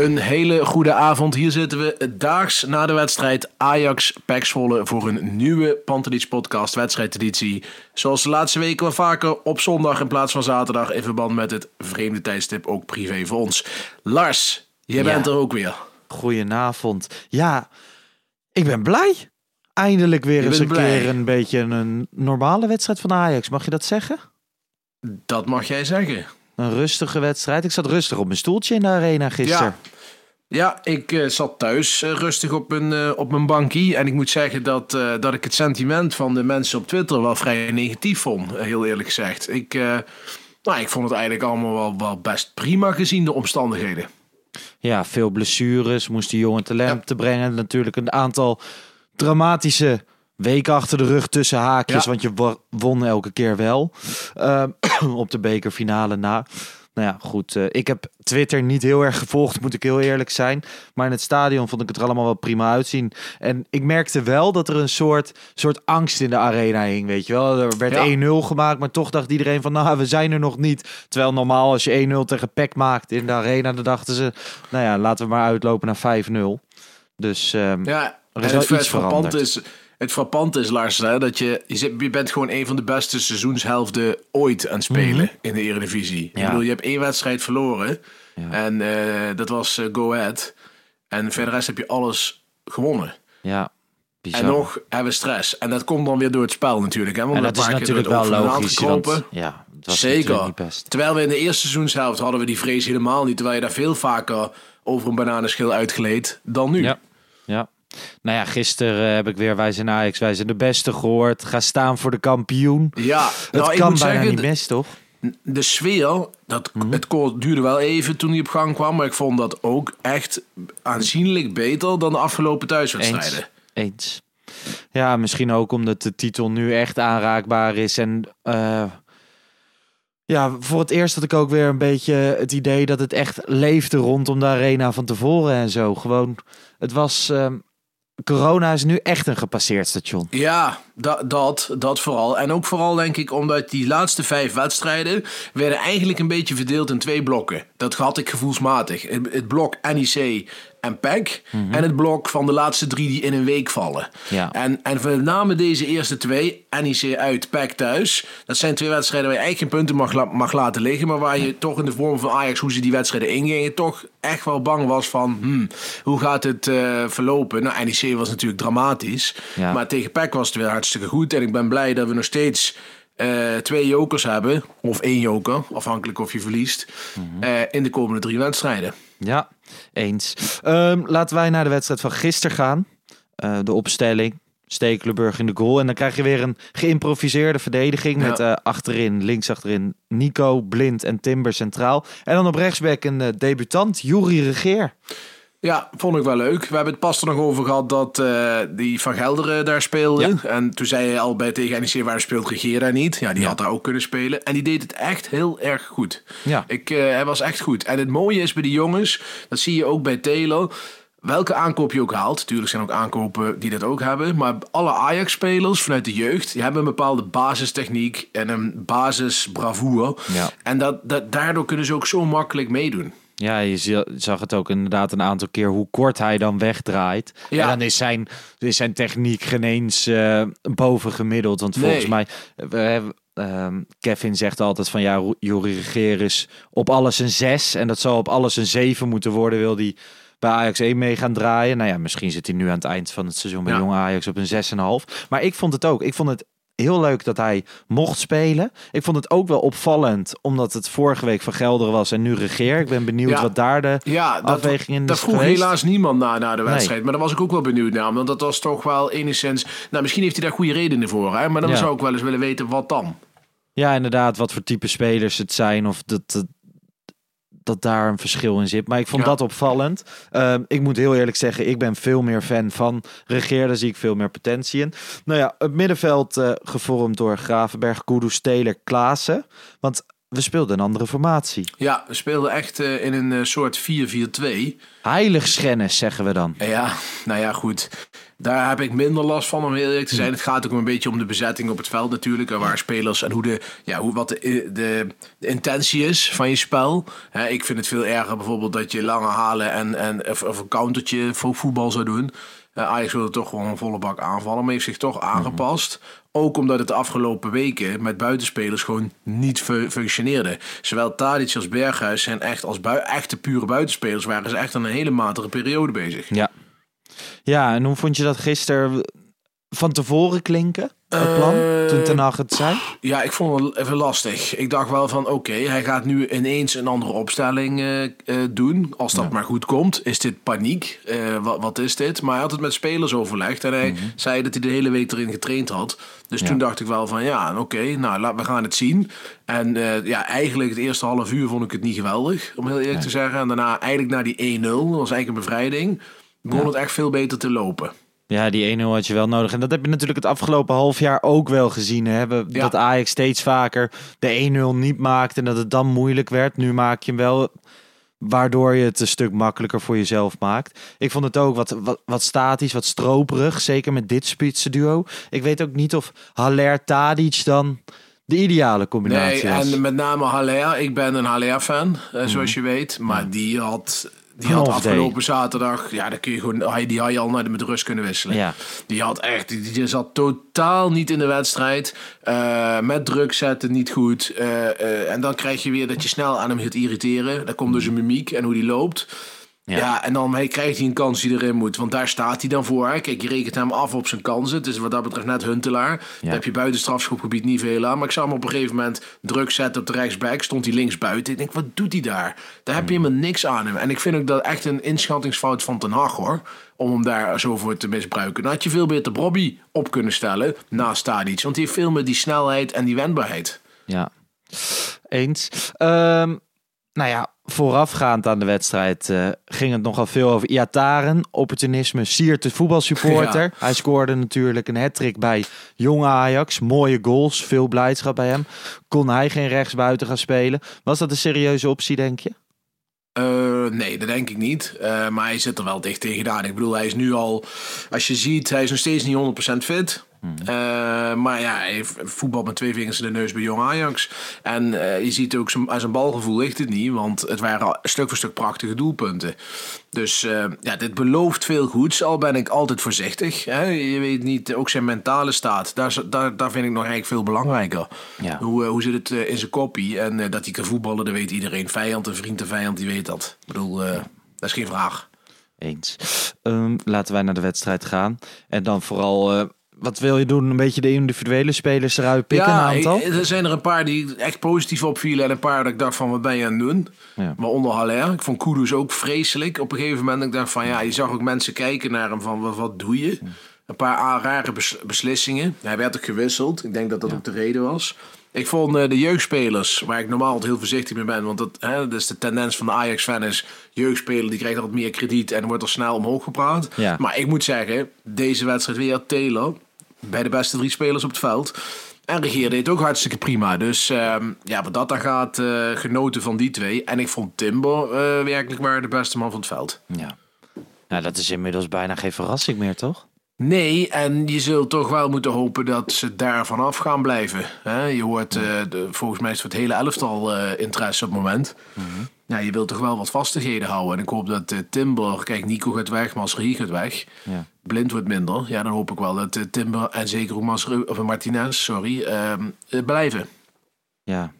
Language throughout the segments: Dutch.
Een hele goede avond. Hier zitten we daags na de wedstrijd Ajax Pek Zwolle voor een nieuwe Pantelich podcast wedstrijdeditie. Zoals de laatste weken wel vaker op zondag in plaats van zaterdag in verband met het vreemde tijdstip ook privé voor ons. Lars, jij Ja. bent er ook weer. Goedenavond. Ja, ik ben blij. Eindelijk weer eens een blij. keer een beetje een normale wedstrijd van Ajax. Mag je dat zeggen? Dat mag jij zeggen. Een rustige wedstrijd. Ik zat rustig op mijn stoeltje in de arena gisteren. Ja, ik eh, zat thuis eh, rustig op mijn, eh, op mijn bankie. En ik moet zeggen dat, dat ik het sentiment van de mensen op Twitter wel vrij negatief vond. heel eerlijk gezegd. Ik, nou, ik vond het eigenlijk allemaal wel, wel best prima gezien de omstandigheden. Ja, veel blessures. Moest die jongen te te brengen. Natuurlijk een aantal dramatische weken achter de rug tussen haakjes. Ja. Want je wo- won elke keer wel. Ehm, op de bekerfinale na. Nou ja, goed. eh, ik heb Twitter niet heel erg gevolgd, moet ik heel eerlijk zijn. Maar in het stadion vond ik het er allemaal wel prima uitzien. En ik merkte wel dat er een soort, soort angst in de arena hing, weet je wel. Er werd Ja. 1-0 gemaakt, maar toch dacht iedereen van, nou, we zijn er nog niet. Terwijl normaal als je 1-0 tegen PEC maakt in de arena, dan dachten ze, nou ja, laten we maar uitlopen naar 5-0. Dus ehm, Ja, Er is wel iets veranderd. is, het frappante is, Lars, hè, dat je, je, zit- je bent gewoon een van de beste seizoenshelften ooit aan het spelen in de Eredivisie. Ik Mhm. Bedoel, je hebt één wedstrijd verloren Ja. en eh, dat was eh, Go Ahead. En verder rest heb je alles gewonnen. ja, bizar. En nog hebben we stress. En dat komt dan weer door het spel natuurlijk. Hè? Want en we dat is natuurlijk ook wel logisch. Want, ja, Zeker. niet best. Terwijl we in de eerste seizoenshelft hadden we die vrees helemaal niet. Terwijl je daar veel vaker over een bananenschil uitgleed dan nu. Ja. Ja. Nou ja, gisteren eh, heb ik weer Wij zijn Ajax, wij zijn de beste gehoord. Ga staan voor de kampioen. Ja, Het nou, kan bijna zeggen, niet mis, toch? de sfeer, dat, Mhm. het duurde wel even toen hij op gang kwam. Maar ik vond dat ook echt aanzienlijk beter dan de afgelopen thuiswedstrijden. Eens. Eens. Ja, misschien ook omdat de titel nu echt aanraakbaar is. En eh, ja, voor het eerst had ik ook weer een beetje het idee dat het echt leefde rondom de arena van tevoren en zo. Gewoon, het was... ehm, corona is nu echt een gepasseerd station. Ja, da- dat, dat vooral. En ook vooral denk ik omdat die laatste vijf wedstrijden werden eigenlijk een beetje verdeeld in twee blokken. Dat had ik gevoelsmatig. Het, het blok NEC en PEC en het blok van de laatste drie die in een week vallen. Ja. En, en met name deze eerste twee, NEC uit, PEC thuis. Dat zijn twee wedstrijden waar je eigenlijk geen punten mag, mag laten liggen. Maar waar je toch in de vorm van Ajax, hoe ze die wedstrijden ingingen, toch echt wel bang was van, hmm, hoe gaat het eh, verlopen? Nou, NEC was natuurlijk dramatisch. Ja. Maar tegen PEC was het weer hartstikke goed. En ik ben blij dat we nog steeds eh, twee jokers hebben. Of één joker, afhankelijk of je verliest. eh, in de komende drie wedstrijden. Ja, eens. Ehm, laten wij naar de wedstrijd van gisteren gaan. Eh, de opstelling. Stekelenburg in de goal. En dan krijg je weer een geïmproviseerde verdediging. Ja. Met achterin, links achterin Nico, Blind en Timber centraal. En dan op rechtsback een debutant, Juri Regeer. Ja, vond ik wel leuk. We hebben het pas er nog over gehad dat eh, die Van Gelderen daar speelde. En toen zei je al bij tegen NEC waar speelt Regera niet. Ja, die had daar ook kunnen spelen. En die deed het echt heel erg goed. Ja. Ik, eh, hij was echt goed. En het mooie is bij die jongens, dat zie je ook bij Taylor. welke aankoop je ook haalt, natuurlijk zijn er ook aankopen die dat ook hebben, maar alle Ajax-spelers vanuit de jeugd, die hebben een bepaalde basistechniek en een basisbravoure. Ja. En dat, dat, daardoor kunnen ze ook zo makkelijk meedoen. Ja, je zag het ook inderdaad een aantal keer hoe kort hij dan wegdraait. Ja. En dan is zijn, is zijn techniek geen eens bovengemiddeld. Want volgens Nee. mij, we hebben, ehm, Kevin zegt altijd van ja, Ro- Joeri Regeer is op alles een 6. En dat zou op alles een 7 moeten worden, wil hij bij Ajax 1 mee gaan draaien. Nou ja, misschien zit hij nu aan het eind van het seizoen bij Ja. jonge Ajax op een 6,5. Maar ik vond het ook. Ik vond het heel leuk dat hij mocht spelen. Ik vond het ook wel opvallend, omdat het vorige week van Gelderen was en nu regeer. Ik ben benieuwd Ja. wat daar de Ja, dat, afweging in dat is vroeg geweest. helaas niemand na, na de Nee. wedstrijd. Maar daar was ik ook wel benieuwd naar. Want dat was toch wel enigszins... Nou, misschien heeft hij daar goede redenen voor. Hè? Maar dan Ja. zou ik wel eens willen weten wat dan. Ja, inderdaad, wat voor type spelers het zijn of dat, dat, dat daar een verschil in zit. Maar ik vond Ja. dat opvallend. Ehm, ik moet heel eerlijk zeggen, ik ben veel meer fan van Regeer. Daar zie ik veel meer potentie in. Nou ja, het middenveld eh, gevormd door Gravenberg, Kudus, Taylor, Klaassen. Want we speelden een andere formatie. Ja, we speelden echt eh, in een eh, soort 4-4-2. Heiligschennis, zeggen we dan. Ja, nou ja, goed. Daar heb ik minder last van om heel eerlijk te zijn. Het gaat ook een beetje om de bezetting op het veld natuurlijk. En waar spelers en hoe de, ja, hoe, wat de, de, de intentie is van je spel. Ik vind het veel erger bijvoorbeeld dat je lange halen en, en of, of een countertje voor voetbal zou doen. Eh, Ajax wilde toch gewoon een volle bak aanvallen, maar heeft zich toch aangepast. Ook omdat het de afgelopen weken met buitenspelers gewoon niet fu- functioneerde. Zowel Tadic als Berghuis zijn echt als echte pure buitenspelers. Waren ze echt aan een hele matige periode bezig. Ja. Ja, en hoe vond je dat gisteren van tevoren klinken? Het plan, Eh, toen Ten Hag het zei? Ja, ik vond het even lastig. Ik dacht wel van oké, hij gaat nu ineens een andere opstelling eh, eh, doen. Als dat maar goed komt. Is dit paniek? Wat, wat is dit? Maar hij had het met spelers overlegd. En hij zei dat hij de hele week erin getraind had. Dus toen dacht ik wel van ja, oké, nou laat, we gaan het zien. En ja, eigenlijk het eerste half uur vond ik het niet geweldig. Om heel eerlijk te zeggen. En daarna eigenlijk naar die 1-0. Dat was eigenlijk een bevrijding. Begon het echt veel beter te lopen. Ja, die 1-0 had je wel nodig. En dat heb je natuurlijk het afgelopen half jaar ook wel gezien. Hè? We- Ja. Dat Ajax steeds vaker de 1-0 niet maakte en dat het dan moeilijk werd. Nu maak je hem wel, waardoor je het een stuk makkelijker voor jezelf maakt. Ik vond het ook wat, wat, wat statisch, wat stroperig. Zeker met dit spitsenduo. Ik weet ook niet of Haller Tadic dan de ideale combinatie Nee, was. en met name Haller. Ik ben een Haller-fan, eh, zoals je weet. Maar die had, die had afgelopen zaterdag... Ja, dan kun je gewoon, hij- die had je al naar de met rust kunnen wisselen. Ja. Die had echt... Die, die zat totaal niet in de wedstrijd. Eh, met druk zetten niet goed. Eh, eh, en dan krijg je weer dat je snel aan hem gaat irriteren. Dan komt dus een mimiek en hoe die loopt. Ja. en dan krijgt hij een kans die erin moet. Want daar staat hij dan voor. hè. Kijk, je rekent hem af op zijn kansen. Het is wat dat betreft net Huntelaar. Dan heb je buiten strafschopgebied niet veel aan. Maar ik zag hem op een gegeven moment druk zetten op de rechtsback. Stond hij links buiten. Ik denk, wat doet hij daar? Daar heb je helemaal niks aan hem. En ik vind ook dat echt een inschattingsfout van Ten Hag hoor. Om hem daar zo voor te misbruiken. Dan had je veel beter Bobby op kunnen stellen naast Tadic. Want die heeft veel meer die snelheid en die wendbaarheid. Ja, eens. Ehm, nou ja, voorafgaand aan de wedstrijd eh, ging het nogal veel over Iataren. Opportunisme, siert de voetbalsupporter. Ja. Hij scoorde natuurlijk een hat bij Jong Ajax. Mooie goals, veel blijdschap bij hem. Kon hij geen rechtsbuiten gaan spelen? Was dat een serieuze optie, denk je? Eh, nee, dat denk ik niet. Eh, maar hij zit er wel dicht tegenaan. Ik bedoel, hij is nu al... Als je ziet, hij is nog steeds niet 100% fit. Eh, maar ja, hij voetbal met twee vingers in de neus bij Jong Ajax. En eh, je ziet ook, aan zijn balgevoel ligt het niet. Want het waren stuk voor stuk prachtige doelpunten. Dus eh, ja, dit belooft veel goeds. Al ben ik altijd voorzichtig. Hè? Je weet niet, ook zijn mentale staat. Daar, daar, daar vind ik nog eigenlijk veel belangrijker. Ja. Hoe, hoe zit het in zijn koppie? En dat hij kan voetballen, dat weet iedereen. Vijand en vriend en vijand, die weet dat. Ik bedoel, dat is geen vraag. Eens. Ehm, laten wij naar de wedstrijd gaan. En dan vooral, wat wil je doen? Een beetje de individuele spelers eruit pikken, een aantal? ik- er zijn er een paar die echt positief opvielen. En een paar dat ik dacht van, wat ben je aan het doen? Ja. Waaronder Haller. Ik vond Kudus ook vreselijk. Op een gegeven moment ik dacht van, ja, je zag ook mensen kijken naar hem van, wat, wat doe je? Een paar rare bes- beslissingen. Hij werd ook gewisseld. Ik denk dat dat ook de reden was. Ik vond eh, de jeugdspelers, waar ik normaal altijd heel voorzichtig mee ben, want dat, hè, dat is de tendens van de Ajax-fan is, jeugdspeler die krijgt altijd meer krediet en wordt er snel omhoog gepraat. Ja. Maar ik moet zeggen, deze wedstrijd weer Taylor, bij de beste drie spelers op het veld. En Regeer deed ook hartstikke prima. Dus ehm, ja, wat dat dan gaat, eh, genoten van die twee. En ik vond Timber eh, werkelijk waar de beste man van het veld. Ja. Nou, dat is inmiddels bijna geen verrassing meer, toch? Nee, en je zult toch wel moeten hopen dat ze daar vanaf gaan blijven. Hè? Je hoort, eh, de, volgens mij is het hele elftal eh, interesse op het moment. Ja, je wilt toch wel wat vastigheden houden. En ik hoop dat eh, Timber, kijk, Nico gaat weg, Masri gaat weg. Ja. Blind wordt minder. Ja, dan hoop ik wel dat Timber en zeker ook Masri, of Martinez, sorry, ehm, eh, blijven. Ja.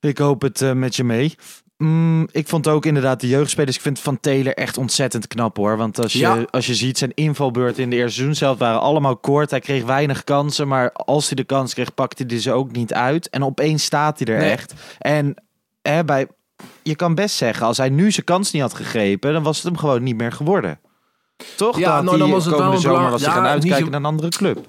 Ik hoop het met je mee. Mm, ik vond ook inderdaad de jeugdspelers. Ik vind Van Taylor echt ontzettend knap hoor. Want als je, Ja. als je ziet, zijn invalbeurt in de eerste seizoen zelf waren allemaal kort. Hij kreeg weinig kansen. Maar als hij de kans kreeg, pakte hij ze ook niet uit. En opeens staat hij er Nee. echt. En hè, bij, je kan best zeggen, als hij nu zijn kans niet had gegrepen, dan was het hem gewoon niet meer geworden. Toch? Ja, had nou, dan was het wel zomer belang- was hij gaan uitkijken zo- naar een andere club.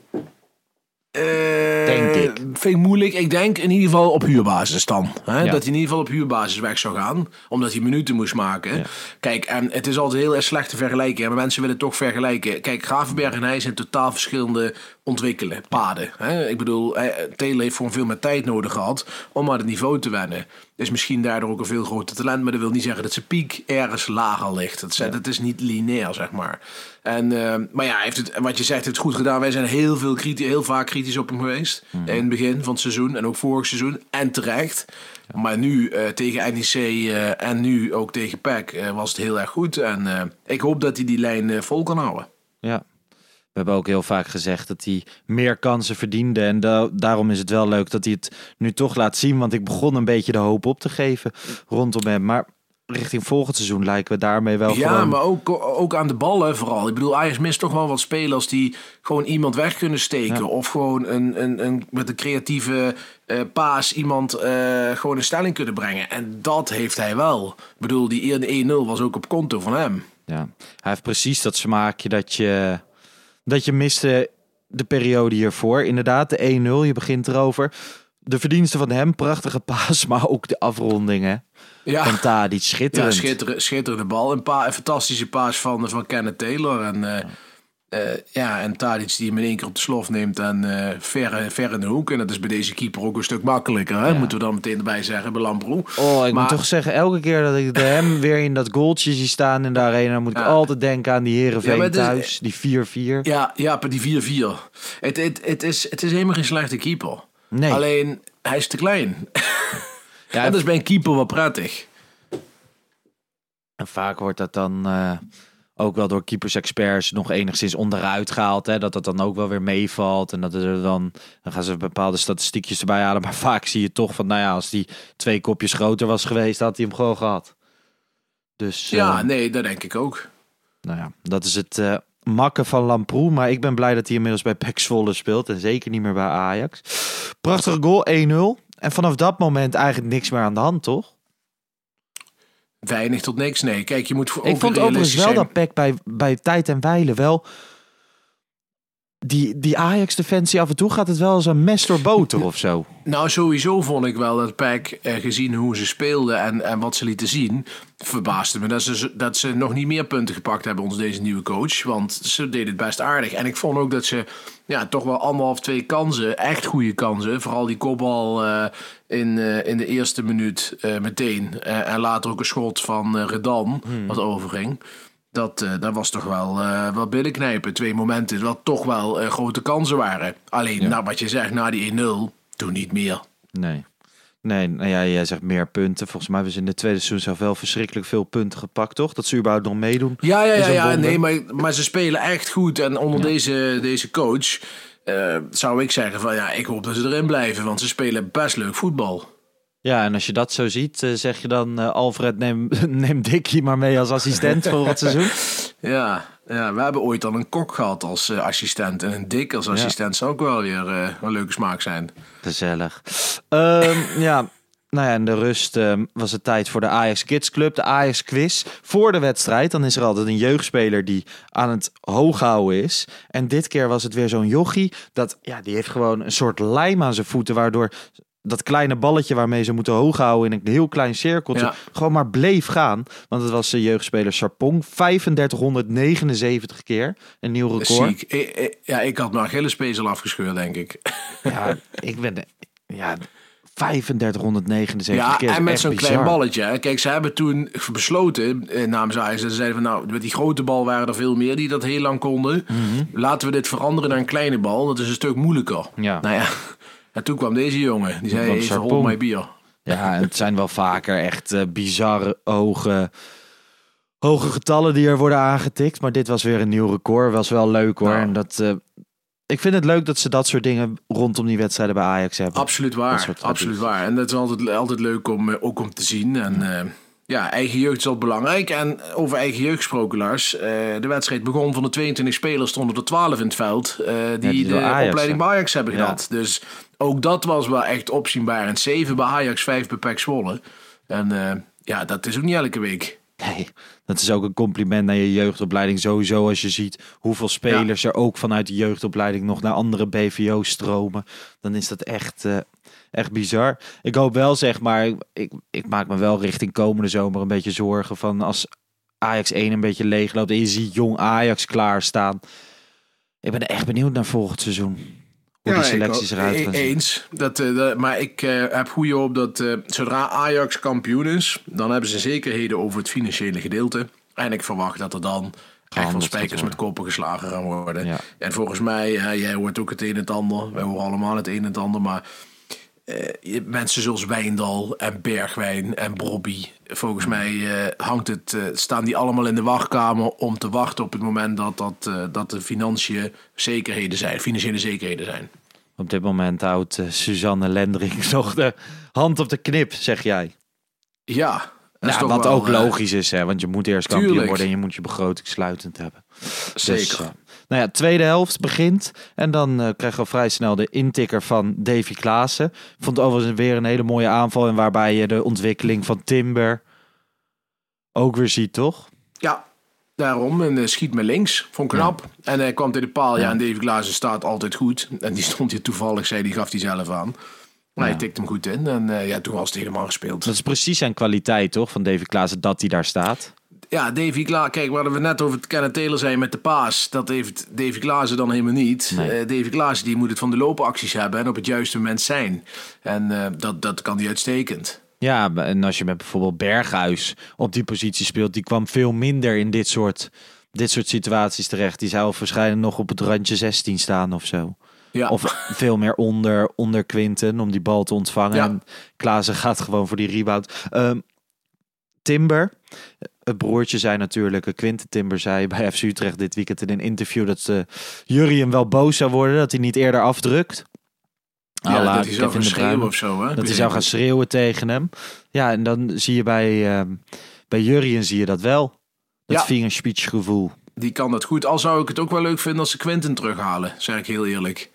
Eh, Denk ik. Vind ik moeilijk. Ik denk in ieder geval op huurbasis dan. Hè? Ja. Dat hij in ieder geval op huurbasis weg zou gaan. Omdat hij minuten moest maken. Ja. Kijk, en het is altijd heel erg slecht te vergelijken. Maar mensen willen toch vergelijken. Kijk, Gravenberg en hij zijn totaal verschillende ontwikkelen. Paden. Hè? Ik bedoel, eh, Taylor heeft gewoon veel meer tijd nodig gehad. Om aan het niveau te wennen. Is misschien daardoor ook een veel groter talent. Maar dat wil niet zeggen dat zijn piek ergens lager ligt. Het, het is niet lineair, zeg maar. En, eh, maar ja, hij heeft het, wat je zegt, heeft het goed gedaan. Wij zijn heel, veel kriti heel vaak kritisch op hem geweest. In het begin van het seizoen en ook vorig seizoen. En terecht. Maar nu eh, tegen NEC eh, en nu ook tegen PEC was het heel erg goed. En ik hoop dat hij die lijn vol kan houden. Ja. We hebben ook heel vaak gezegd dat hij meer kansen verdiende. En da- daarom is het wel leuk dat hij het nu toch laat zien. Want ik begon een beetje de hoop op te geven rondom hem. Maar richting volgend seizoen lijken we daarmee wel Ja, gewoon... maar ook, ook aan de ballen vooral. Ik bedoel, Ajax mist toch wel wat spelers die gewoon iemand weg kunnen steken. Ja. Of gewoon een, een, een, met een creatieve eh, paas iemand eh, gewoon een stelling kunnen brengen. En dat heeft hij wel. Ik bedoel, die eerste 1-0 was ook op konto van hem. Ja. Hij heeft precies dat smaakje dat je, dat je miste de periode hiervoor. Inderdaad, de 1-0, je begint erover. De verdiensten van hem, prachtige paas, maar ook de afrondingen. Ja. Van Tadic, Ja, schitterend. schitterende, schitterende bal. Een, pa een fantastische paas van, van Kenneth Taylor. En, eh, eh, ja, en Tadic die hem in één keer op de slof neemt en eh ver, ver in de hoek. En dat is bij deze keeper ook een stuk makkelijker. Hè? Moeten we dan meteen erbij zeggen bij Lamproe. Oh, ik Maar- moet toch zeggen, elke keer dat ik hem weer in dat goaltje zie staan in de arena, moet ik Ja. altijd denken aan die Ja, het is- thuis, die 4-4. Ja, ja, die 4-4. Het, het, het, is, het is helemaal geen slechte keeper. Nee. Alleen, hij is te klein. Ja, dat is bij een keeper wel prettig. En vaak wordt dat dan eh, ook wel door keepers-experts nog enigszins onderuit gehaald. Hè? Dat dat dan ook wel weer meevalt. En dat er dan, dan gaan ze bepaalde statistiekjes erbij halen. Maar vaak zie je toch van, nou ja, als die twee kopjes groter was geweest, had hij hem gewoon gehad. Dus Ja, eh, nee, dat denk ik ook. nou ja, dat is het eh, makken van Lamproe. Maar ik ben blij dat hij inmiddels bij PEC Zwolle speelt. En zeker niet meer bij Ajax. Prachtige goal, 1-0. En vanaf dat moment eigenlijk niks meer aan de hand, toch? Weinig tot niks, nee. Kijk, je moet voor Ik vond overigens wel dat PEC bij, bij tijd en wijle wel... Die, die Ajax-defensie af en toe gaat het wel als een mes door boter of zo. Nou, sowieso vond ik wel dat PEC, eh, gezien hoe ze speelden en, en wat ze lieten zien, verbaasde me dat ze, dat ze nog niet meer punten gepakt hebben, ons deze nieuwe coach. Want ze deden het best aardig. En ik vond ook dat ze ja, toch wel anderhalf, twee kansen, echt goede kansen, vooral die kopbal eh, in, eh, in de eerste minuut meteen. En later ook een schot van eh, Redan, wat overging. Dat, dat was toch wel, eh wel billenknijpen. Twee momenten dat toch wel eh, grote kansen waren. Alleen, nou, wat je zegt, na die 1-0, toen niet meer. Nee. Nee, nou ja, jij zegt meer punten. Volgens mij hebben ze in de tweede seizoen zelf wel verschrikkelijk veel punten gepakt, toch? Dat ze überhaupt nog meedoen. Ja, ja, ja, ja nee, maar, maar ze spelen echt goed. En onder deze, deze coach zou ik zeggen van ja, ik hoop dat ze erin blijven. Want ze spelen best leuk voetbal. Ja, en als je dat zo ziet, eh, zeg je dan... eh, Alfred, neem, neem Dickie maar mee als assistent voor het seizoen. Ja, ja, we hebben ooit al een kok gehad als eh, assistent. En een dik als assistent zou ook wel weer een leuke smaak zijn. Gezellig. Ehm, ja, nou ja, in de rust ehm, was het tijd voor de Ajax Kids Club, de Ajax Quiz. Voor de wedstrijd, dan is er altijd een jeugdspeler die aan het hoog houden is. En dit keer was het weer zo'n jochie, dat, ja, die heeft gewoon een soort lijm aan zijn voeten, waardoor dat kleine balletje waarmee ze moeten hoog houden in een heel klein cirkeltje, Ja. gewoon maar bleef gaan. Want het was de jeugdspeler Sarpong, 3579 keer, een nieuw record. ziek. Ja, ik had mijn Achillespees al afgescheurd, denk ik. Ja, ik ben. Ja, 3579 Ja, keer. en met zo'n klein balletje. hè. Kijk, ze hebben toen besloten eh, namens Ajax. Ze zeiden van nou, met die grote bal waren er veel meer die dat heel lang konden. Laten we dit veranderen naar een kleine bal. Dat is een stuk moeilijker. Ja. Nou ja, en toen kwam deze jongen. Die zei even mijn bier. Ja, het zijn wel vaker echt eh, bizarre hoge, hoge getallen die er worden aangetikt. Maar dit was weer een nieuw record. Was wel leuk hoor. Nou. En dat, eh, ik vind het leuk dat ze dat soort dingen rondom die wedstrijden bij Ajax hebben. Absoluut waar. Absoluut waar. En dat is altijd, altijd leuk om, eh, ook om te zien. En ja, eigen jeugd is altijd belangrijk. En over eigen jeugd gesproken, Lars. de wedstrijd begon van de 22 spelers, stonden er 12 in het veld. die, die de Ajax, opleiding bij Ajax hebben Ja. gehad. Dus ook dat was wel echt opzienbarend. 7 bij Ajax, 5 bij PEC Zwolle. En eh, ja, dat is ook niet elke week. Nee, dat is ook een compliment naar je jeugdopleiding. Sowieso als je ziet hoeveel spelers er ook vanuit de jeugdopleiding nog naar andere BVO's stromen. Dan is dat echt, eh, echt bizar. Ik hoop wel, zeg maar, ik, ik maak me wel richting komende zomer een beetje zorgen van als Ajax 1 een beetje leeg loopt en je ziet jong Ajax klaarstaan. Ik ben echt benieuwd naar volgend seizoen. Hoe die ik selecties eruit E- gaan. Eens. Dat, eh, dat- maar ik eh, heb goede hoop dat eh, zodra Ajax kampioen is, dan hebben ze zekerheden over het financiële gedeelte. En ik verwacht dat er dan echt Gehandeld spijkers met koppen geslagen gaan worden. Ja. En volgens mij, jij hoort ook het een en het ander. Wij horen allemaal het een en het ander. Maar eh, mensen zoals Wijndal en Bergwijn en Brobby. Volgens mij eh, hangt het, eh, staan die allemaal in de wachtkamer om te wachten op het moment dat, dat, dat de financiën zekerheden zijn, financiële zekerheden zijn. Op dit moment houdt Suzanne Lendering nog de hand op de knip, zeg jij. Ja, toch wat wel, ook eh, logisch is, hè, want je moet eerst kampioen Tuurlijk. worden en je moet je begroting sluitend hebben. Zeker. Dus, nou ja, tweede helft begint en dan eh, krijgen we vrij snel de intikker van Davy Klaassen. Vond overigens weer een hele mooie aanval en waarbij je de ontwikkeling van Timber ook weer ziet, toch? ja, daarom. En schiet me links. Vond ik knap. En hij kwam tegen de paal. Ja, en David Klaassen staat altijd goed. En die stond hier toevallig, zei die gaf hij zelf aan. Maar hij tikte hem goed in. En eh, ja, toen was het helemaal gespeeld. Dat is precies zijn kwaliteit, toch, van Davy Klaassen, dat hij daar staat. Ja, Davy Klaassen. Kijk, waar we net over het Kenneth Taylor zijn met de paas. Dat heeft Davy Klaassen dan helemaal niet. Nee. Eh, Davy Klaassen die moet het van de loopacties hebben en op het juiste moment zijn. En eh, dat, dat kan hij uitstekend. Ja, en als je met bijvoorbeeld Berghuis op die positie speelt, die kwam veel minder in dit soort, dit soort situaties terecht. Die zou waarschijnlijk nog op het randje 16 staan of zo. Ja. Of veel meer onder, onder Quinten om die bal te ontvangen. Ja. En Klaassen gaat gewoon voor die rebound. Ehm, Timber, het broertje zei natuurlijk, eh, Quinten Timber zei bij FC Utrecht dit weekend in een interview dat uh, Jurien wel boos zou worden dat hij niet eerder afdrukt. Ja, À la dat hij zou gaan schreeuwen of zo. Hè? Dat hij zou gaan schreeuwen tegen hem. Ja, en dan zie je bij, ehm bij Jurien zie je dat wel. Dat Ja. vingerspitch gevoel. Die kan dat goed. Al zou ik het ook wel leuk vinden als ze Quinten terughalen. Zeg ik heel eerlijk.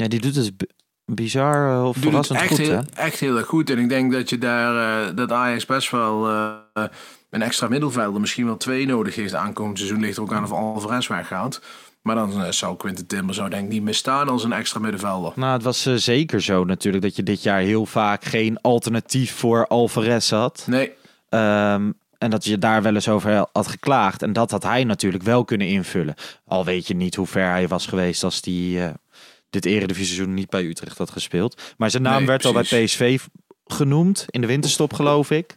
Ja, die doet het b- bizar eh, of Doet het verrassend echt, goed, heel, hè? echt heel erg goed. En ik denk dat je daar, eh, dat Ajax best wel eh, een extra middelvelder, misschien wel twee nodig heeft aankomend seizoen. Ligt er ook aan of Alvarez weggaat. Maar dan zou Quinten Timber zou denk ik niet misstaan als een extra middenvelder. Nou, het was zeker zo natuurlijk dat je dit jaar heel vaak geen alternatief voor Alvarez had. Nee, Ehm, en dat je daar wel eens over had geklaagd. En dat had hij natuurlijk wel kunnen invullen. Al weet je niet hoe ver hij was geweest als eh, dit eredivisie niet bij Utrecht had gespeeld. Maar zijn naam Nee, werd al bij. PSV genoemd in de winterstop, geloof ik.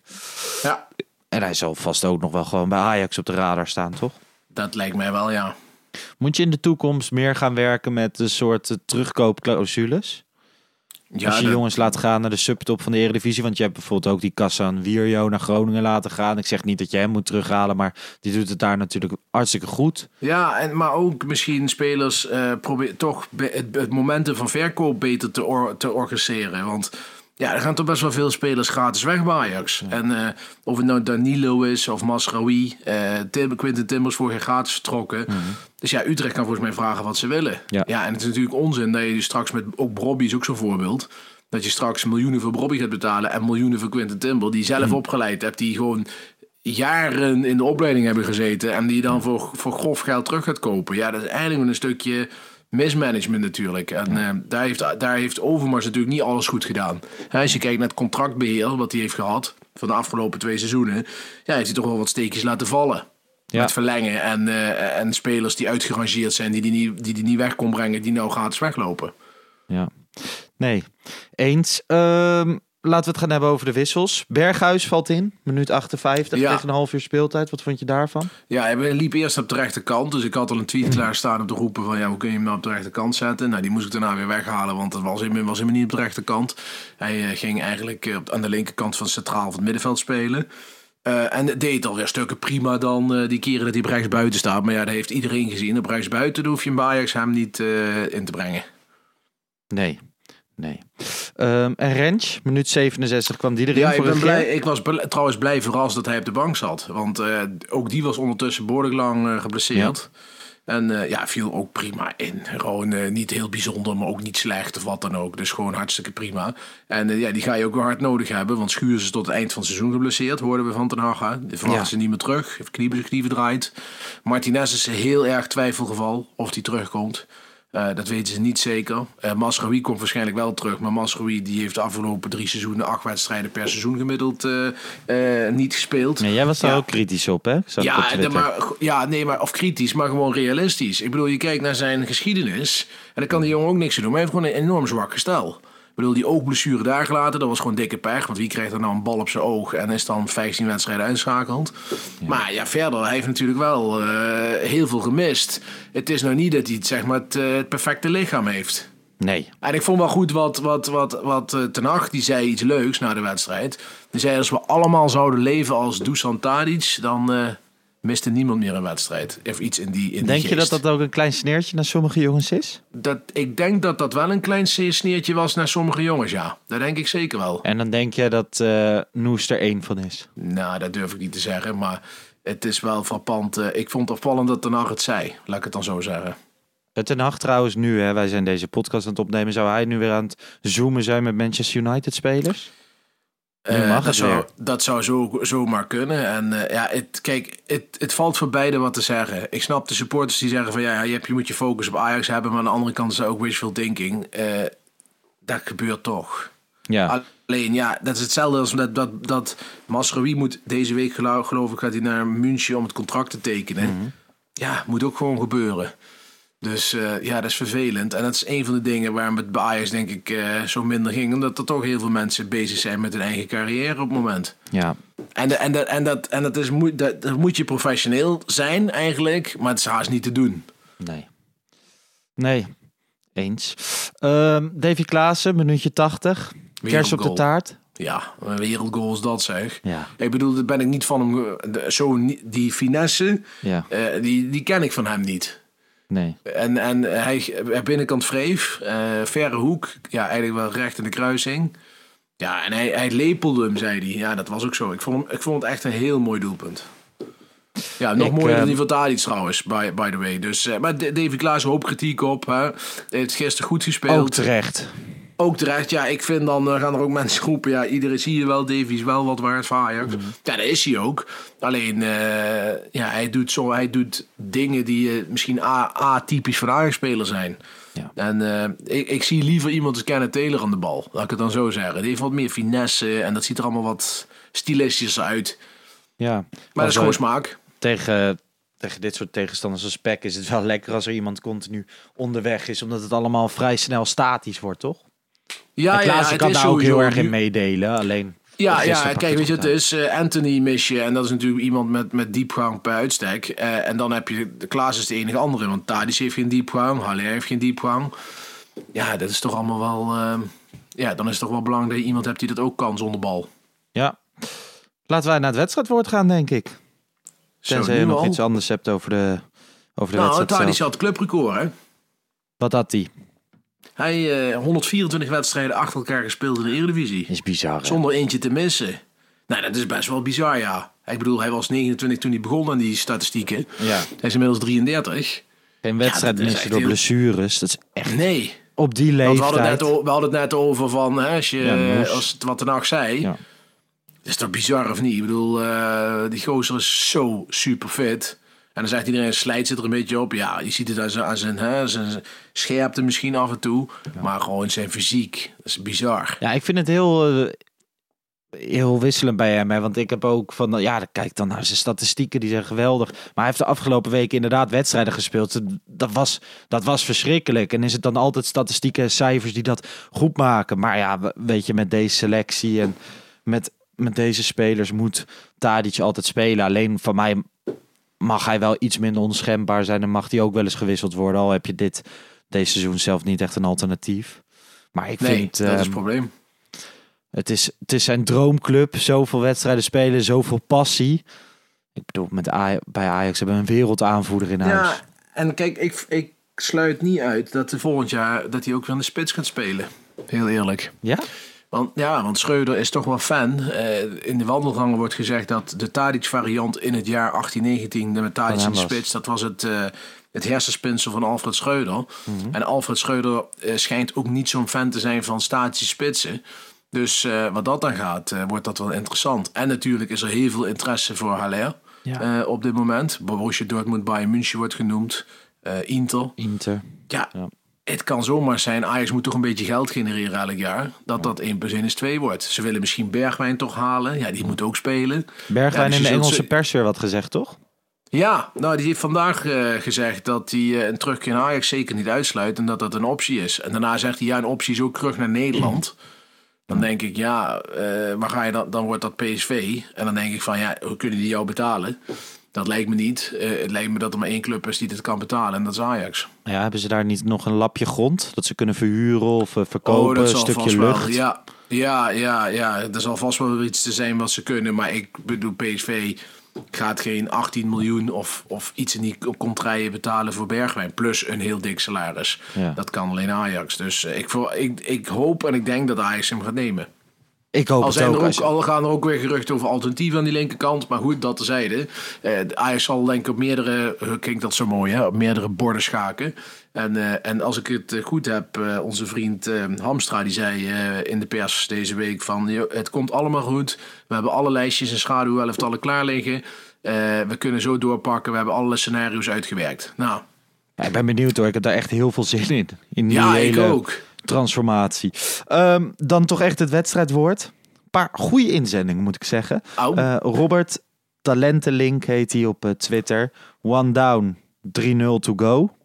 ja, En hij zal vast ook nog wel gewoon bij Ajax op de radar staan, toch? dat lijkt mij wel, ja. Moet je in de toekomst meer gaan werken met een soort terugkoopclausules? Ja Als je jongens laat gaan naar de subtop van de Eredivisie. Want je hebt bijvoorbeeld ook die Kassan Wierjo naar Groningen laten gaan. Ik zeg niet dat je hem moet terughalen, maar die doet het daar natuurlijk hartstikke goed. Ja, en, maar ook misschien spelers eh probeer toch het, het momentum van verkoop beter te, or- te organiseren. Want ja, er gaan toch best wel veel spelers gratis weg bij Ajax. En eh, of het nou Danilo is of Masraoui, eh Tim, Quinten Timbers vorig jaar gratis vertrokken. Dus ja, Utrecht kan volgens mij vragen wat ze willen. Ja. Ja, en het is natuurlijk onzin dat je dus straks met, ook Brobby is ook zo'n voorbeeld. Dat je straks miljoenen voor Brobby gaat betalen en miljoenen voor Quinten Timber. Die zelf opgeleid hebt, die gewoon jaren in de opleiding hebben gezeten en die je dan voor, voor grof geld terug gaat kopen. Ja, dat is eigenlijk een stukje mismanagement natuurlijk. En eh, daar, heeft, daar heeft Overmars natuurlijk niet alles goed gedaan. Hè, als je kijkt naar het contractbeheer wat hij heeft gehad van de afgelopen twee seizoenen, ja, heeft hij toch wel wat steekjes laten vallen. Ja. Met verlengen en, eh, en spelers die uitgerangeerd zijn, die die, niet, die die niet weg kon brengen, die nou gratis weglopen. Ja. Nee, eens. Ehm, laten we het gaan hebben over de wissels. Berghuis valt in, minuut 58, Ja. tegen een half uur speeltijd. Wat vond je daarvan? Ja, hij liep eerst op de rechterkant. Dus ik had al een tweet klaarstaan om te roepen van... ja, hoe kun je hem nou op de rechterkant zetten? Nou, die moest ik daarna weer weghalen, want dat was helemaal, was niet op de rechterkant. Hij eh, ging eigenlijk eh, op, aan de linkerkant van centraal van het middenveld spelen. Eh, en het deed alweer stukken prima dan eh, die keren dat hij op rechts buiten staat. Maar ja, dat heeft iedereen gezien. Op rechts buiten hoef je een Ajax hem niet eh, in te brengen. Nee, nee. Ehm, en Rens, minuut 67 kwam die erin Ja, ik, voor ben een blij, ik was bl- trouwens blij verrast dat hij op de bank zat. Want ook die was ondertussen behoorlijk lang geblesseerd. En eh, ja, viel ook prima in. Gewoon eh, niet heel bijzonder, maar ook niet slecht of wat dan ook. Dus gewoon hartstikke prima. En eh, ja, die ga je ook wel hard nodig hebben. Want Schuurs is tot het eind van het seizoen geblesseerd, hoorden we van Ten Hag. Die verwachten Ja. ze niet meer terug. Heeft knie, knie verdraaid. Martinez is heel erg twijfelgeval of hij terugkomt. Eh, dat weten ze niet zeker. Uh, Masraoui komt waarschijnlijk wel terug. Maar Masraoui die heeft de afgelopen drie seizoenen acht wedstrijden per seizoen gemiddeld eh, eh, niet gespeeld. Nee, jij was daar Ja. ook kritisch op, hè? Zag ik op Ja, maar, ja, nee, maar of kritisch, maar gewoon realistisch. Ik bedoel, je kijkt naar zijn geschiedenis en dan kan die jongen ook niks aan doen. Maar hij heeft gewoon een enorm zwak gestel. Ik bedoel, die oogblessure daar gelaten, dat was gewoon dikke pech. Want wie krijgt er nou een bal op zijn oog en is dan 15 wedstrijden uitschakeld? Maar ja, verder, hij heeft natuurlijk wel eh, heel veel gemist. Het is nou niet dat hij zeg maar, het, eh, het perfecte lichaam heeft. Nee. En ik vond wel goed wat, wat, wat, wat eh, Ten Hag, die zei iets leuks na de wedstrijd. Die zei, als we allemaal zouden leven als Dusan Tadic, dan miste niemand meer een wedstrijd. Of iets in die in die Denk je dat dat ook een klein sneertje naar sommige jongens is? dat... Ik denk dat dat wel een klein sneertje was naar sommige jongens, ja. Dat denk ik zeker wel. En dan denk je dat eh Noes er één van is. Nou, dat durf ik niet te zeggen, maar het is wel frappant. eh, ik vond het opvallend dat Ten Hag het zei, laat ik het dan zo zeggen. Het Ten Hag trouwens nu, hè, wij zijn deze podcast aan het opnemen. Zou hij nu weer aan het zoomen zijn met Manchester United spelers? Eh, dat, zou, dat zou zo, zomaar kunnen. En eh, ja, het, kijk, het, het valt voor beide wat te zeggen. Ik snap de supporters die zeggen van ja, je, hebt, je moet je focus op Ajax hebben. Maar aan de andere kant is dat ook wishful thinking. Eh, dat gebeurt toch. Ja, Alleen ja, dat is hetzelfde als dat, dat, dat Masraoui moet deze week geloof, geloof ik gaat hij naar München om het contract te tekenen. Mhm. Ja, moet ook gewoon gebeuren. Dus eh, ja, dat is vervelend. En dat is een van de dingen waarom het bij Ajax denk ik eh, zo minder ging. Omdat er toch heel veel mensen bezig zijn met hun eigen carrière op het moment. ja. En, de, en, de, en, dat, en dat, is, moet, dat, dat moet je professioneel zijn eigenlijk, maar het is haast niet te doen. Nee. Nee, eens. Ehm Davy Klaassen, minuutje 80. Kers op de taart. Ja, een wereldgoal is dat zeg. Ja, Ik bedoel, daar ben ik niet van hem. Zo, die finesse, ja, eh, die, die ken ik van hem niet. Nee. En, en hij, hij binnenkant vreef, eh, verre hoek, ja, eigenlijk wel recht in de kruising. Ja, en hij, hij lepelde hem, zei hij. Ja, dat was ook zo. Ik vond, hem, ik vond het echt een heel mooi doelpunt. Ja, nog Ik, mooier dan eh, die van Tadic trouwens, by, by the way. Dus, eh, maar D- Davy Klaas hoop kritiek op. Hè. Hij heeft gisteren goed gespeeld. Ook terecht. Ook terecht, ja, ik vind dan eh, gaan er ook mensen roepen. Ja, iedereen zie je wel, Davy is wel wat waard Ajax. Mhm. Ja, dat is hij ook. Alleen, eh, ja, hij doet, zo, hij doet dingen die eh, misschien atypisch voor Ajax-speler zijn. Ja. En ik, ik zie liever iemand als Kenneth Taylor aan de bal, laat ik het dan zo zeggen. Die heeft wat meer finesse en dat ziet er allemaal wat stilistisch uit. Ja. Maar dat is gewoon smaak. tegen, tegen dit soort tegenstanders als Peck is het wel lekker als er iemand continu onderweg is. Omdat het allemaal vrij snel statisch wordt, toch? Ja, Klaassen het kan daar ook heel erg in meedelen. Alleen Ja, ja kijk, weet je, het is eh, Anthony mis je. En dat is natuurlijk iemand met, met diepgang per uitstek. Eh, en dan heb je, Klaas is de enige andere. Want Tadic heeft geen diepgang, Haller heeft geen diepgang. Ja, dat is toch allemaal wel... eh, ja, dan is het toch wel belangrijk dat je iemand hebt die dat ook kan zonder bal. Ja. Laten wij naar het wedstrijdwoord gaan, denk ik. Zo, Tenzij je nog al. iets anders hebt over de, over de Nou, wedstrijd Tadic zelf. had clubrecord, hè? Wat had die? Hij eh 124 wedstrijden achter elkaar gespeeld in de Eredivisie. Is bizar, hè? Zonder eentje te missen. Nou, dat is best wel bizar, ja. Ik bedoel, hij was 29 toen hij begon aan die statistieken. Ja. Hij is inmiddels 33. Geen wedstrijd is missen door heel- blessures. Dat is echt Nee. op die Want we hadden, leeftijd. het net, o- we hadden het net over van, hè, als, je, Ja, als het wat de nacht zei. Ja. Is dat bizar of niet? Ik bedoel, eh, die gozer is zo super fit. En dan zegt iedereen, slijt zit er een beetje op. Ja, je ziet het aan zijn, aan zijn, hè, zijn scherpte misschien af en toe. Maar gewoon zijn fysiek, dat is bizar. Ja, ik vind het heel... eh, heel wisselend bij hem. Hè? Want ik heb ook van, ja, kijk dan naar zijn statistieken, die zijn geweldig. Maar hij heeft de afgelopen weken inderdaad wedstrijden gespeeld. Dat was, dat was verschrikkelijk. En is het dan altijd statistieken en cijfers die dat goed maken? Maar ja, weet je, met deze selectie en met, met deze spelers moet Tadic altijd spelen. Alleen van mij mag hij wel iets minder onschendbaar zijn en mag hij ook wel eens gewisseld worden. Al heb je dit deze seizoen zelf niet echt een alternatief. Maar ik Nee, vind... dat is ehm, het probleem. het is, het is zijn droomclub. Zoveel wedstrijden spelen, zoveel passie. Ik bedoel, met Aj- bij Ajax hebben we een wereldaanvoerder in huis. Ja, en kijk, ik, ik sluit niet uit dat hij volgend jaar dat hij ook weer in de spits gaat spelen. Heel eerlijk. Ja? Want, ja, want Schreuder is toch wel fan. Eh, in de wandelgangen wordt gezegd dat de Tadic variant in het jaar 1819, de Tadic in de spits, dat was het, eh, het hersenspinsel van Alfred Schreuder. Mhm. En Alfred Schreuder eh, schijnt ook niet zo'n fan te zijn van statische spitsen. Dus wat dat dan gaat, wordt dat wel interessant. En natuurlijk is er heel veel interesse voor Haller Ja. op dit moment. Borussia Dortmund, Bayern München wordt genoemd. Inter. Inter. Ja, Ja. Het kan zomaar zijn. Ajax moet toch een beetje geld genereren elk jaar. Dat dat 1 plus 1 is 2 wordt. Ze willen misschien Bergwijn toch halen. Ja, die moet ook spelen. Bergwijn Ja, dus in de Engelse ze- pers weer wat gezegd, toch? Ja, nou, die heeft vandaag eh, gezegd dat hij eh, een terugkeer naar Ajax zeker niet uitsluit. En dat dat een optie is. En daarna zegt hij, ja, een optie is ook terug naar Nederland. Dan denk ik, ja, eh waar ga je dan? Dan wordt dat PSV. En dan denk ik van, ja, hoe kunnen die jou betalen? Dat lijkt me niet. Eh, het lijkt me dat er maar één club is die dit kan betalen. En dat is Ajax. Ja, hebben ze daar niet nog een lapje grond? Dat ze kunnen verhuren of eh, verkopen? een Oh, vast stukje wel. lucht? Ja, ja, ja, ja. Er zal vast wel iets te zijn wat ze kunnen. Maar ik bedoel, PSV gaat geen 18 miljoen of, of iets in die contraien betalen voor Bergwijn. Plus een heel dik salaris. Ja. Dat kan alleen Ajax. Dus eh, ik, voor- ik, ik hoop en ik denk dat Ajax hem gaat nemen. Ik hoop Al, het zijn ook. er ook, je- al gaan er ook weer geruchten over alternatieven aan die linkerkant. Maar goed, dat terzijde. Eh Ajax zal denk ik op meerdere, eh, klinkt dat zo mooi, hè, op meerdere borden schaken. En, eh, en als ik het eh, goed heb, eh, onze vriend eh, Hamstra die zei eh, in de pers deze week van... "Joh, het komt allemaal goed. We hebben alle lijstjes en schaduwelftallen klaar liggen. Eh, we kunnen zo doorpakken. We hebben alle scenario's uitgewerkt. Nou, Ja, ik ben benieuwd hoor. Ik heb daar echt heel veel zin in. In die ja, ik hele ook. Transformatie. Ehm, dan toch echt het wedstrijdwoord. Een paar goede inzendingen moet ik zeggen. Au. Eh, Robert Talentenlink heet hij op eh, Twitter. One down, 3-0 to go.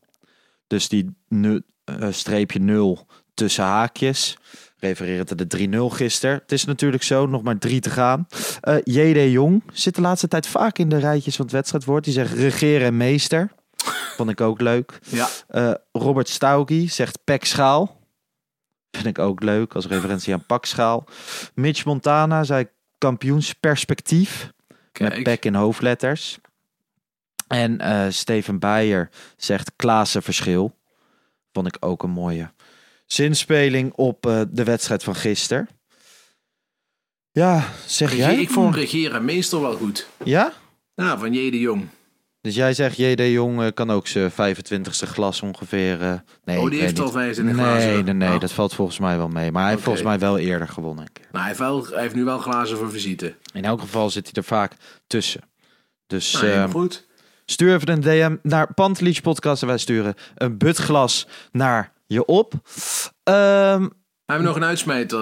Dus die nu, eh, streepje 0 tussen haakjes. Refererend aan de 3-0 gisteren. Het is natuurlijk zo, nog maar drie te gaan. Eh J.D. Jong zit de laatste tijd vaak in de rijtjes van het wedstrijdwoord. Die zegt regeren en meester. Vond ik ook leuk. Ja, Robert Stauki zegt pekschaal. Vind ik ook leuk als referentie aan pakschaal. Mitch Montana zei kampioensperspectief. Met pek in hoofdletters. En eh, Steven Beijer zegt Klaassen-verschil. Vond ik ook een mooie zinspeling op eh, de wedstrijd van gisteren. Ja, zeg Regeer- jij? Ik vond regeren meestal wel goed. Ja? Nou, van J. de Jong. Dus jij zegt J.D. Jong eh, kan ook zijn 25ste glas ongeveer... eh, nee, Oh, die heeft al niet. 25 nee, glazen. Nee, nee, Oh. dat valt volgens mij wel mee. Maar hij heeft volgens mij wel eerder gewonnen. een keer. Nou, hij heeft, wel, hij heeft nu wel glazen voor visite. In elk geval zit hij er vaak tussen. Dus Nou, eh, goed. stuur even een DM naar Pantelich Podcast en wij sturen een butglas naar je op. Ehm, Hebben we nog een uitsmijter,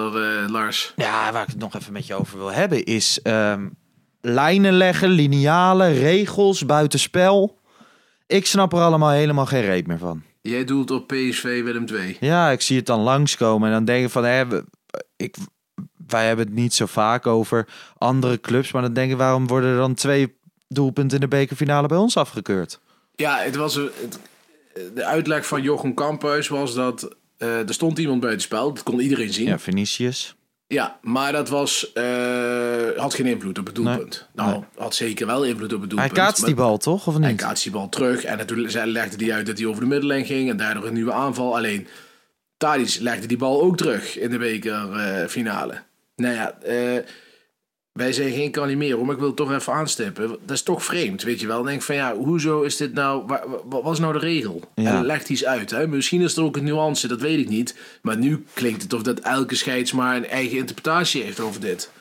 Lars? ja, waar ik het nog even met je over wil hebben is ehm, lijnen leggen, linealen, regels, buitenspel. Ik snap er allemaal helemaal geen reet meer van. Jij doelt op PSV Willem 2. Ja, ik zie het dan langskomen en dan denk ik van, hè, we- ik, wij hebben het niet zo vaak over andere clubs, maar dan denk ik, waarom worden er dan twee doelpunten in de bekerfinale bij ons afgekeurd? Ja, het was het- de uitleg van Jochem Kamphuis was dat eh, er stond iemand buitenspel. Dat kon iedereen zien. Ja, Ja, maar dat was, eh, had geen invloed op het doelpunt. Nee. Nou, had zeker wel invloed op het Hij doelpunt. kaatst die bal toch, of Hij niet? kaatst die bal terug. En natuurlijk zij- legde hij uit dat hij over de middenlijn ging. En daardoor een nieuwe aanval. Alleen, Tadic legde die bal ook terug in de bekerfinale. nou ja, eh, wij zijn geen Calimero, maar ik wil het toch even aanstippen. Dat is toch vreemd, weet je wel. Dan denk ik van ja, hoezo is dit nou... wa- wa- Wat is nou de regel? Ja. En leg die eens uit. Hè? Misschien is er ook een nuance, dat weet ik niet. Maar nu klinkt het of dat elke scheids maar een eigen interpretatie heeft over dit.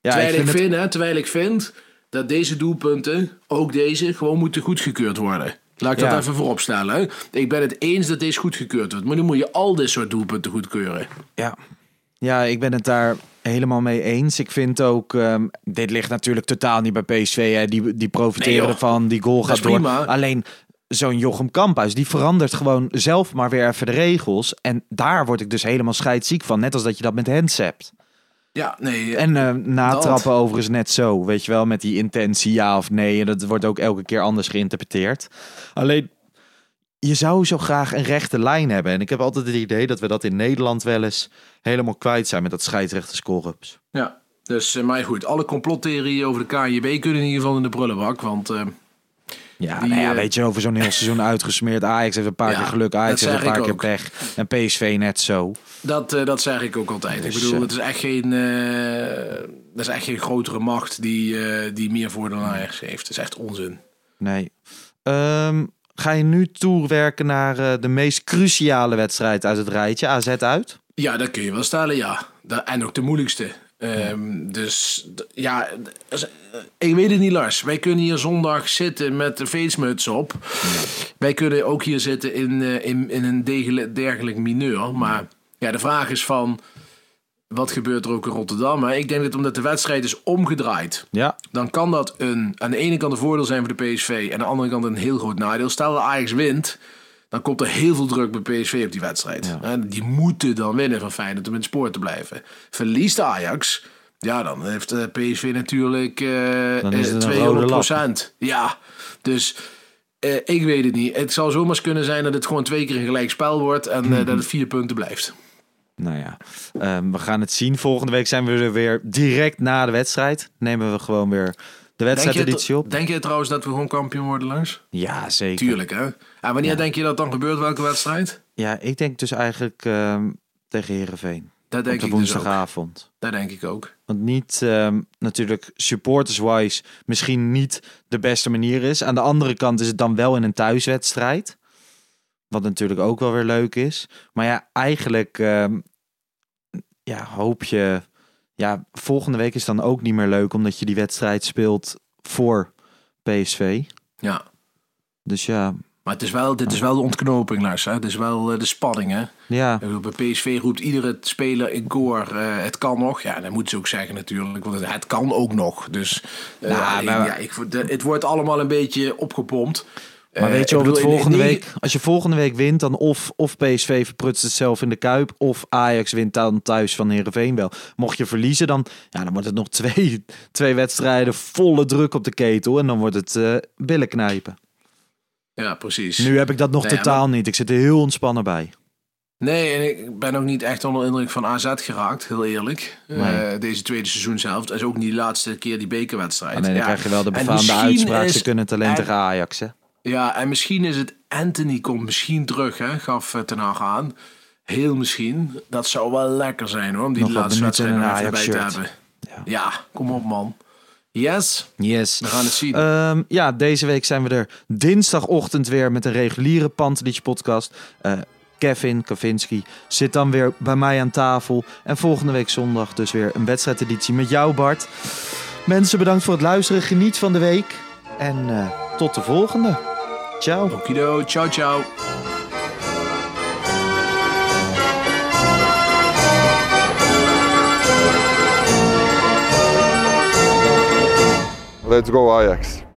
Ja, terwijl, ik vind hè, terwijl ik vind dat deze doelpunten, ook deze, gewoon moeten goedgekeurd worden. Laat ik Ja. dat even voorop stellen. Hè. Ik ben het eens dat deze goedgekeurd wordt. Maar nu moet je al dit soort doelpunten goedkeuren. Ja. Ja, ik ben het daar helemaal mee eens. Ik vind ook, ehm, dit ligt natuurlijk totaal niet bij PSV. Hè. Die, die profiteren Nee, ervan, die goal gaat door. prima. Alleen zo'n Jochem Kamphuis, die verandert gewoon zelf maar weer even de regels. En daar word ik dus helemaal scheidsziek van. Net als dat je dat met Hens hebt. Ja, nee. En eh, natrappen dat. overigens net zo. Weet je wel, met die intentie ja of nee. En dat wordt ook elke keer anders geïnterpreteerd. Alleen, je zou zo graag een rechte lijn hebben. En ik heb altijd het idee dat we dat in Nederland wel eens helemaal kwijt zijn met dat scheidsrechterscorrups. Ja, dus, eh, maar goed, alle complottheorieën over de KNJB kunnen in ieder geval in de prullenbak. Want eh, Ja, Die, nou ja, eh, weet je, over zo'n heel seizoen uitgesmeerd. Ajax heeft een paar Ja, keer geluk, Ajax heeft een paar keer pech. En PSV net zo. dat, dat zeg ik ook altijd. Dus, ik bedoel, eh, het is echt geen, dat is echt geen grotere macht die, die meer voordeel dan Ajax heeft. Het is echt onzin. Nee. Ehm, ga je nu toewerken naar eh, de meest cruciale wedstrijd uit het rijtje, AZ uit? Ja, dat kun je wel stellen, ja. En ook de moeilijkste. Ehm, Dus ja, eh, ik weet het niet, Lars. Wij kunnen hier zondag zitten met de feestmuts op. Wij kunnen ook hier zitten in, eh, in, in een degelijk, dergelijk mineur. Maar ja, de vraag is van, wat gebeurt er ook in Rotterdam? Maar ik denk dat omdat de wedstrijd is omgedraaid, Ja. dan kan dat een, aan de ene kant een voordeel zijn voor de PSV en aan de andere kant een heel groot nadeel. Stel dat Ajax wint, dan komt er heel veel druk bij PSV op die wedstrijd. Ja. Die moeten dan winnen van Feyenoord om in het spoor te blijven. Verliest Ajax, ja, dan heeft de PSV natuurlijk eh Dan is het eh, een 200 rode Ja, dus eh, ik weet het niet. Het zou zomaar kunnen zijn dat het gewoon twee keer een gelijk spel wordt en eh, dat het vier punten blijft. Nou ja, ehm, we gaan het zien. Volgende week zijn we er weer direct na de wedstrijd. Nemen we gewoon weer de Denk je, wedstrijdeditie op. denk je trouwens dat we gewoon kampioen worden langs? Ja, zeker. Tuurlijk, hè? En wanneer denk je dat dan gebeurt? Welke wedstrijd? Ja, ik denk dus eigenlijk ehm, tegen Herenveen Dat denk de ik dus woensdagavond. Dat denk ik ook. Want niet ehm, natuurlijk supporters-wise misschien niet de beste manier is. Aan de andere kant is het dan wel in een thuiswedstrijd. Wat natuurlijk ook wel weer leuk is. Maar ja, eigenlijk ehm, ja, hoop je... Ja, volgende week is dan ook niet meer leuk omdat je die wedstrijd speelt voor PSV. Ja. Dus ja, Maar het is wel, dit is wel de ontknoping, Lars. Hè? Het is wel eh, de spanning, hè? ja, Bij PSV roept iedere speler in koor, eh, het kan nog. Ja, dat moeten ze ook zeggen natuurlijk, want het, kan ook nog. Dus eh, Nou, maar- ja, ik, de- het wordt allemaal een beetje opgepompt. Maar Eh, weet je het volgende week, als je volgende week wint, dan of, of PSV verprutst het zelf in de kuip, of Ajax wint dan thuis van Herenveen wel. Mocht je verliezen, dan, ja, dan wordt het nog twee, twee wedstrijden volle druk op de ketel en dan wordt het eh billen knijpen. Ja, precies. Nu heb ik dat nog Nee, ja, totaal niet. Ik zit er heel ontspannen bij. Nee, en ik ben ook niet echt onder de indruk van AZ geraakt, heel eerlijk. Eh, Nee. deze tweede seizoen zelf. Dat is ook niet de laatste keer die bekerwedstrijd. Alleen dan Ja. krijg je wel de befaamde uitspraak, is- ze kunnen het alleen en- tegen Ajax. Hè? Ja, en misschien is het Anthony komt misschien terug, hè, gaf eh, Ten Hag aan. Heel misschien. Dat zou wel lekker zijn hoor, om die Nog laatste wedstrijd nog even bij te hebben. Ja. kom op man. Yes, Yes. we gaan het zien. Ehm, ja, deze week zijn we er dinsdagochtend weer met een reguliere Pantelich podcast. Eh, Kevin Kavinski zit dan weer bij mij aan tafel. En volgende week zondag dus weer een wedstrijdeditie met jou Bart. Mensen bedankt voor het luisteren. Geniet van de week. En eh, tot de volgende. Ciao. Okido, ciao ciao. Let's go Ajax.